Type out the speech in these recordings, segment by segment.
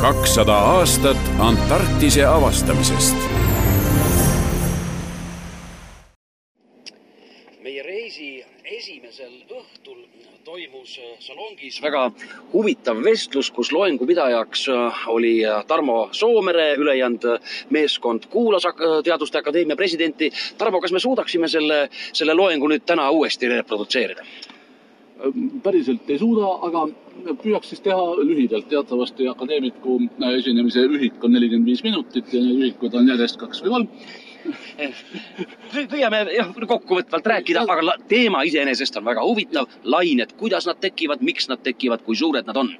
kakssada aastat Antarktise avastamisest. meie reisi esimesel õhtul toimus salongis väga huvitav vestlus, kus loengupidajaks oli Tarmo Soomere, ülejäänud meeskond kuulas Teaduste Akadeemia presidenti. Tarmo, kas me suudaksime selle, selle loengu nüüd täna uuesti reprodutseerida? Päriselt ei suuda, aga püüaks siis teha lühidalt. teatavasti akadeemiku esinemise ühik on nelikümmend viis minutit ja neid ühikuid on järjest kaks või kolm püüame jah, kokkuvõtvalt rääkida, aga teema iseenesest on väga huvitav. lained, kuidas nad tekivad, miks nad tekivad, kui suured nad on?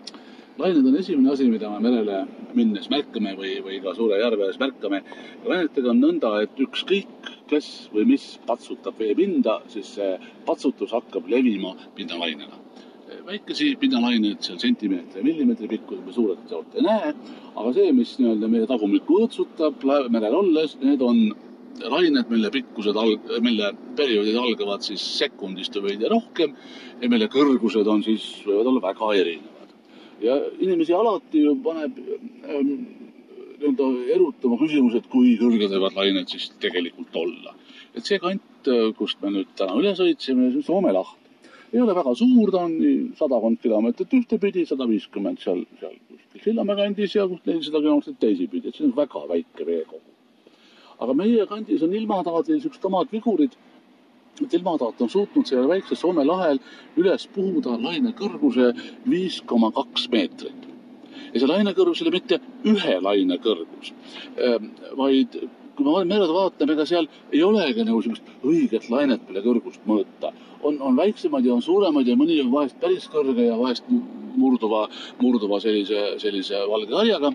Lained on esimene asi, mida me merele minnes märkame või, või ka suure järve ääres märkame. lainetega on nõnda, et ükskõik, kes või mis patsutab veepinda, siis see patsutus hakkab levima pinnalainena väikesi pinnalained seal sentimeetri ja millimeetri pikkused me suurelt jaolt ei näe, aga see, mis nii-öelda meie tagumikku õõtsutab merel olles, need on lained, mille pikkused alg-, mille perioodid algavad siis sekundist või veidi rohkem ja mille kõrgused on siis, võivad olla väga erinevad. Ja inimesi alati ju paneb ähm, nii-öelda erutama küsimus, et kui kõrged võivad lained siis tegelikult olla. et see kant, kust me nüüd täna üle sõitsime, see on Soome laht. ei ole väga suur, ta on sadakond kilomeetrit ühtepidi, sada viiskümmend seal, seal kuskil Sillamäe kandis ja nelisada kilomeetrit teisipidi, et see on väga väike veekogu aga meie kandis on ilmataadil siuksed omad vigurid. Et ilmataat on suutnud selle väikse Soome lahel üles puhuda laine kõrguse viis koma kaks meetrit. ja see laine kõrgus ei ole mitte ühe laine kõrgus, vaid kui me merele vaatame, ega seal ei olegi nagu sellist õiget lainet, mille kõrgust mõõta. on, on väiksemaid ja on suuremaid ja mõni on vahest päris kõrge ja vahest murduva, murduva sellise, sellise valge harjaga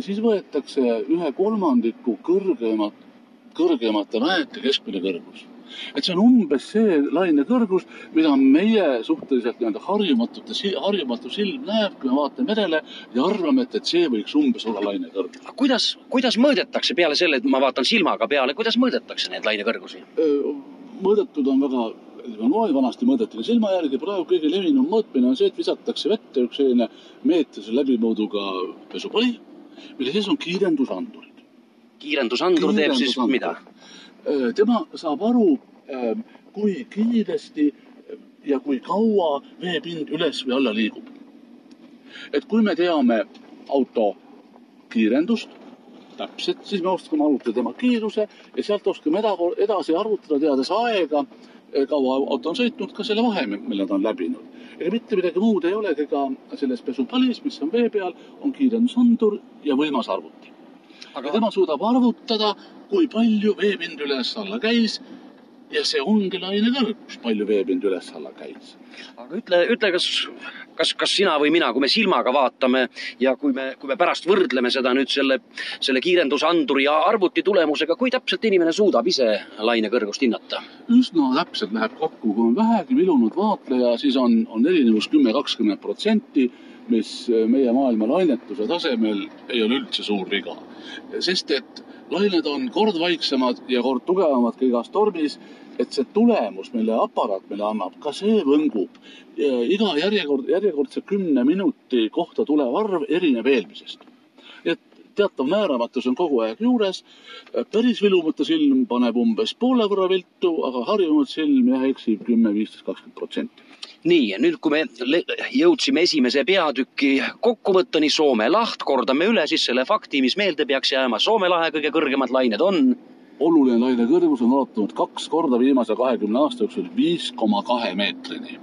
siis võetakse ühe kolmandiku kõrgemat, kõrgemate mäete keskmine kõrgus. Et see on umbes see laine kõrgus, mida meie suhteliselt nii-öelda harjumatute, harjumatu silm näeb, kui me vaatame merele ja arvame, et, et see võiks umbes olla laine kõrgus. kuidas, kuidas mõõdetakse peale selle, et ma vaatan silmaga peale, kuidas mõõdetakse neid laine kõrgusi? mõõdetud on väga manuaali vanasti mõõdeti silma järgi, praegu kõige levinum mõõtmine on see, et visatakse vette üks selline meetrise läbimõõduga pesupali mille sees on kiirendusandurid. kiirendusandur teeb siis mida? Tema saab aru, kui kiiresti ja kui kaua veepind üles või alla liigub. et kui me teame auto kiirendust täpselt, siis me oskame arvutada tema kiiruse ja sealt oskame edasi arvutada, teades aega, kaua auto on sõitnud, ka selle vahe, mille ta on läbinud ega mitte midagi muud ei olegi, ka selles pesupalis, mis on vee peal, on kiirendusandur ja võimasarvuti aga.... tema suudab arvutada, kui palju veepind üles-alla käis ja see ongi laine kõrgus, palju veepind üles-alla käis. aga ütle, ütle, kas, kas, kas sina või mina, kui me silmaga vaatame ja kui me, kui me pärast võrdleme seda nüüd selle, selle kiirendusanduri ja arvuti tulemusega, kui täpselt inimene suudab ise laine kõrgust hinnata? üsna täpselt läheb kokku, kui on vähegi vilunud vaatleja, siis on, on erinevus kümme, kakskümmend protsenti mis meie maailma lainetuse tasemel ei ole üldse suur viga. sest et lained on kord vaiksemad ja kord tugevamad ka igas tormis et see tulemus, mille aparaat meile annab, ka see võngub. iga järjekord, järjekordse kümne minuti kohta tulev arv erineb eelmisest. Teatav määramatus on kogu aeg juures. päris vilumatu silm paneb umbes poole võrra viltu, aga harjunud silm jah eksib kümme, viisteist, kakskümmend protsenti nii ja nüüd, kui me jõudsime esimese peatüki kokkuvõtteni, Soome laht, kordame üle siis selle fakti, mis meelde peaks jääma. Soome lahe kõige kõrgemad lained on oluline laine kõrgus on ulatunud kaks korda viimase kahekümne aasta jooksul viis koma kahe meetrini.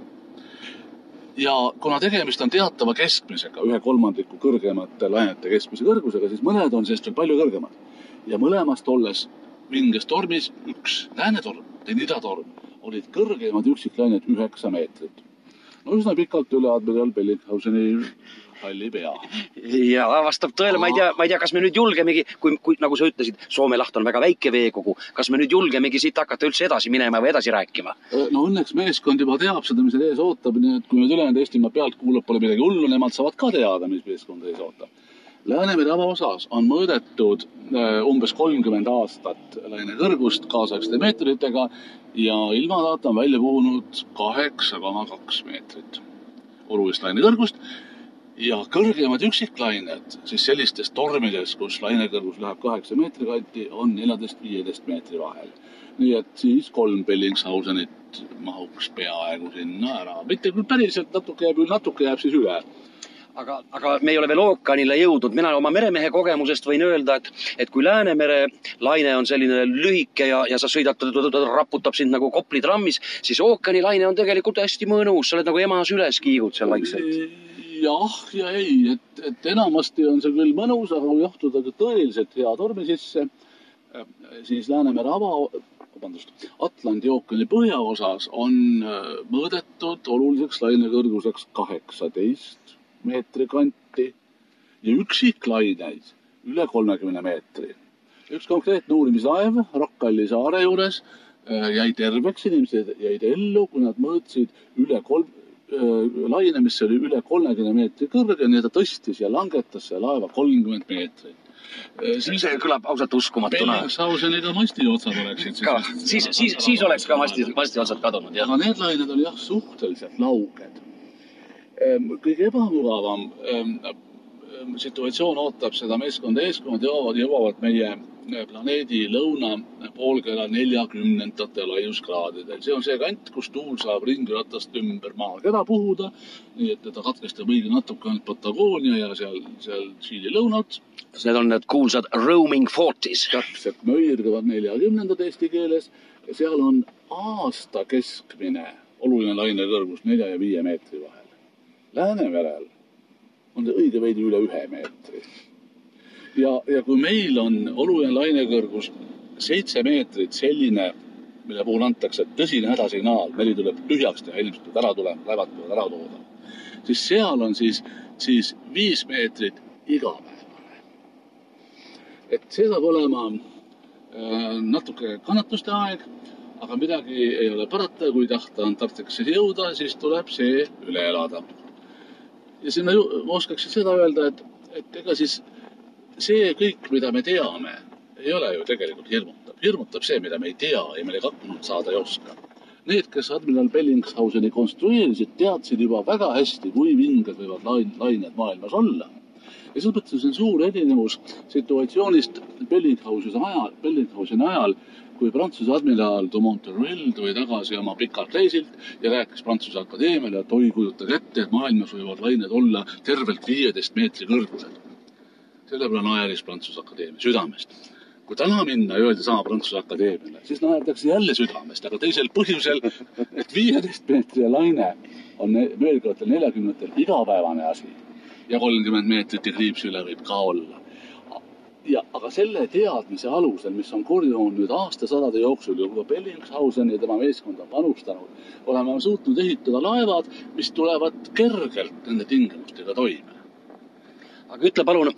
Ja kuna tegemist on teatava keskmisega, ühe kolmandiku kõrgemate lainete keskmise kõrgusega, siis mõned on sellest veel palju kõrgemad. ja mõlemast olles vinges tormis, üks läänetorm, teine idatorm, olid kõrgemad üksiklained üheksa meetrit. no üsna pikalt üle admiral Bellinghauseni halli pea. ja vastab tõele, ma ei tea, ma ei tea, kas me nüüd julgemegi, kui, kui nagu sa ütlesid, Soome laht on väga väike veekogu, kas me nüüd julgemegi siit hakata üldse edasi minema või edasi rääkima? no õnneks meeskond juba teab seda, mis ees ootab, nii et kui nüüd ülejäänud Eestimaa pealt kuulab, pole midagi hullu, nemad saavad ka teada, mis meeskond ees ootab. Läänemere avaosas on mõõdetud umbes kolmkümmend aastat laine kõrgust kaasaegsete meetritega ja ilmataat on välja puhunud kaheksa koma kaks meetrit olulist laine kõrgust ja kõrgemad üksiklained siis sellistes tormides, kus lainekõrgus läheb kaheksa meetri kanti, on neljateist, viieteist meetri vahel. nii et siis kolm Bellingshausenit mahuks peaaegu sinna ära, mitte küll päriselt, natuke jääb, natuke jääb siis üle aga, aga me ei ole veel ookeanile jõudnud. mina oma meremehe kogemusest võin öelda, et, et kui Läänemere laine on selline lühike ja, ja sa sõidad, raputab sind nagu Kopli trammis, siis ookeani laine on tegelikult hästi mõnus, sa oled nagu ema süles kiigud seal vaikselt jah ja ei, et, et enamasti on see küll mõnus, aga kui jahtuda tõeliselt hea tormi sisse, äh, siis Läänemere ava, vabandust, Atlandi ookeani põhjaosas on äh, mõõdetud oluliseks lainekõrguseks kaheksateist meetri kanti ja üksiklaineid üle kolmekümne meetri. üks konkreetne uurimislaev Rockalli saare juures äh, jäi terveks, inimesed jäid ellu, kui nad mõõtsid üle kolm, laine, mis oli üle kolmekümne meetri kõrge, nii et ta tõstis ja langetas selle laeva kolmkümmend meetrit. Siis see kõlab ausalt uskumatuna. Bellingshauseniga masti otsad oleksid. ka, siis, siis, siis oleks ka masti, masti otsad kadunud, jah. aga need lained olid jah, suhteliselt lauged. Kõige ebamugavam situatsioon ootab seda meeskonda ees, kui nad jõuavad, jõuavad meie planeedi lõunapoolkera neljakümnendate laiuskraadidel. see on see kant, kus tuul saab ringratast ümber maakera puhuda. nii et ta katkestab õige natuke ainult Patagoonia ja seal, seal Tšiili lõunaots. Need on need kuulsad roaming forties. täpselt, möirgavad neljakümnendad eesti keeles ja seal on aasta keskmine oluline lainekõrgus nelja ja viie meetri vahel. Läänemerel on see õige veidi üle ühe meetri ja, ja kui meil on oluline lainekõrgus seitse meetrit selline, mille puhul antakse tõsine hädasignaal, meri tuleb tühjaks teha, inimesed peavad ära tulema, laevad peavad ära toodama, siis seal on siis, siis viis meetrit igapäevane. et see saab olema äh, natuke kannatuste aeg, aga midagi ei ole parata, kui tahta Antarktikasse jõuda, siis tuleb see üle elada. ja sinna ma oskaksin seda öelda, et, et ega siis see kõik, mida me teame, ei ole ju tegelikult hirmutav. hirmutab see, mida me ei tea ja millega hakkama saada ei oska. Need, kes admiral Bellingshauseni konstrueerisid, teadsid juba väga hästi, kui vinged võivad lain, lained maailmas olla. ja selles mõttes on suur erinevus situatsioonist Bellingshauseni ajal, Bellingshauseni ajal, kui Prantsuse admiral de Monterrell tuli tagasi oma pikalt reisilt ja rääkis Prantsuse Akadeemiale, et oi, kujutage ette, et maailmas võivad lained olla tervelt viieteist meetri kõrgused selle peale naeris Prantsuse Akadeemia südamest. kui täna minna ja öelda sama Prantsuse Akadeemiale, siis naerdakse jälle südamest, aga teisel põhjusel, et viieteist meetri laine on mööduvatel neljakümnetel igapäevane asi ja kolmkümmend meetrit ja kriips üle võib ka olla ja, aga selle teadmise alusel, mis on korjunud nüüd aastasadade jooksul juba Bellingshausen ja tema meeskond on panustanud, oleme suutnud ehitada laevad, mis tulevad kergelt nende tingimustega toime aga ütle palun,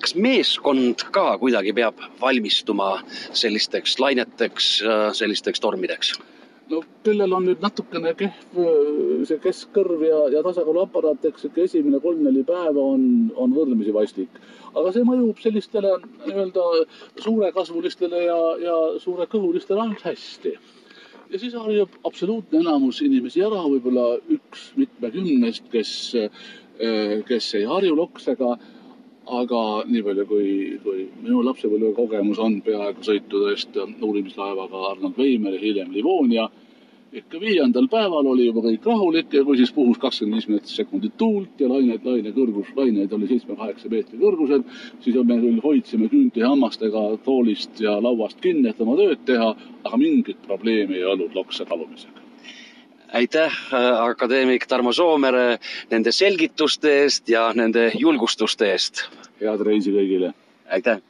kas meeskond ka kuidagi peab valmistuma sellisteks laineteks, sellisteks tormideks? no kellel on nüüd natukene kehv see keskkõrv ja, ja tasakaaluaparaat, eks ikka esimene kolm-neli päeva on, on võrdlemisi vastik. aga see mõjub sellistele nii-öelda suurekasvulistele ja, ja suurekõhulistele ainult hästi. ja siis harjub absoluutne enamus inimesi ära, võib-olla üks mitmekümnest, kes Äh, kes ei harju loksega, aga nii palju, kui, kui minu lapsepõlve kogemus on peaaegu sõitudest uurimislaevaga Arnold Veimer ja hiljem Livonia, ikka viiendal päeval oli juba kõik rahulik ja kui siis puhus kakskümmend viis meetrit sekundit tuult ja lained, laine kõrgus, laineid oli seitsme-kaheksa meetri kõrgused, siis me küll hoidsime küünte ja hammastega toolist ja lauast kinni, et oma tööd teha, aga mingit probleemi ei olnud lokse talumisega aitäh, äh, akadeemik Tarmo Soomere nende selgituste eest ja nende julgustuste eest. head reisi kõigile. aitäh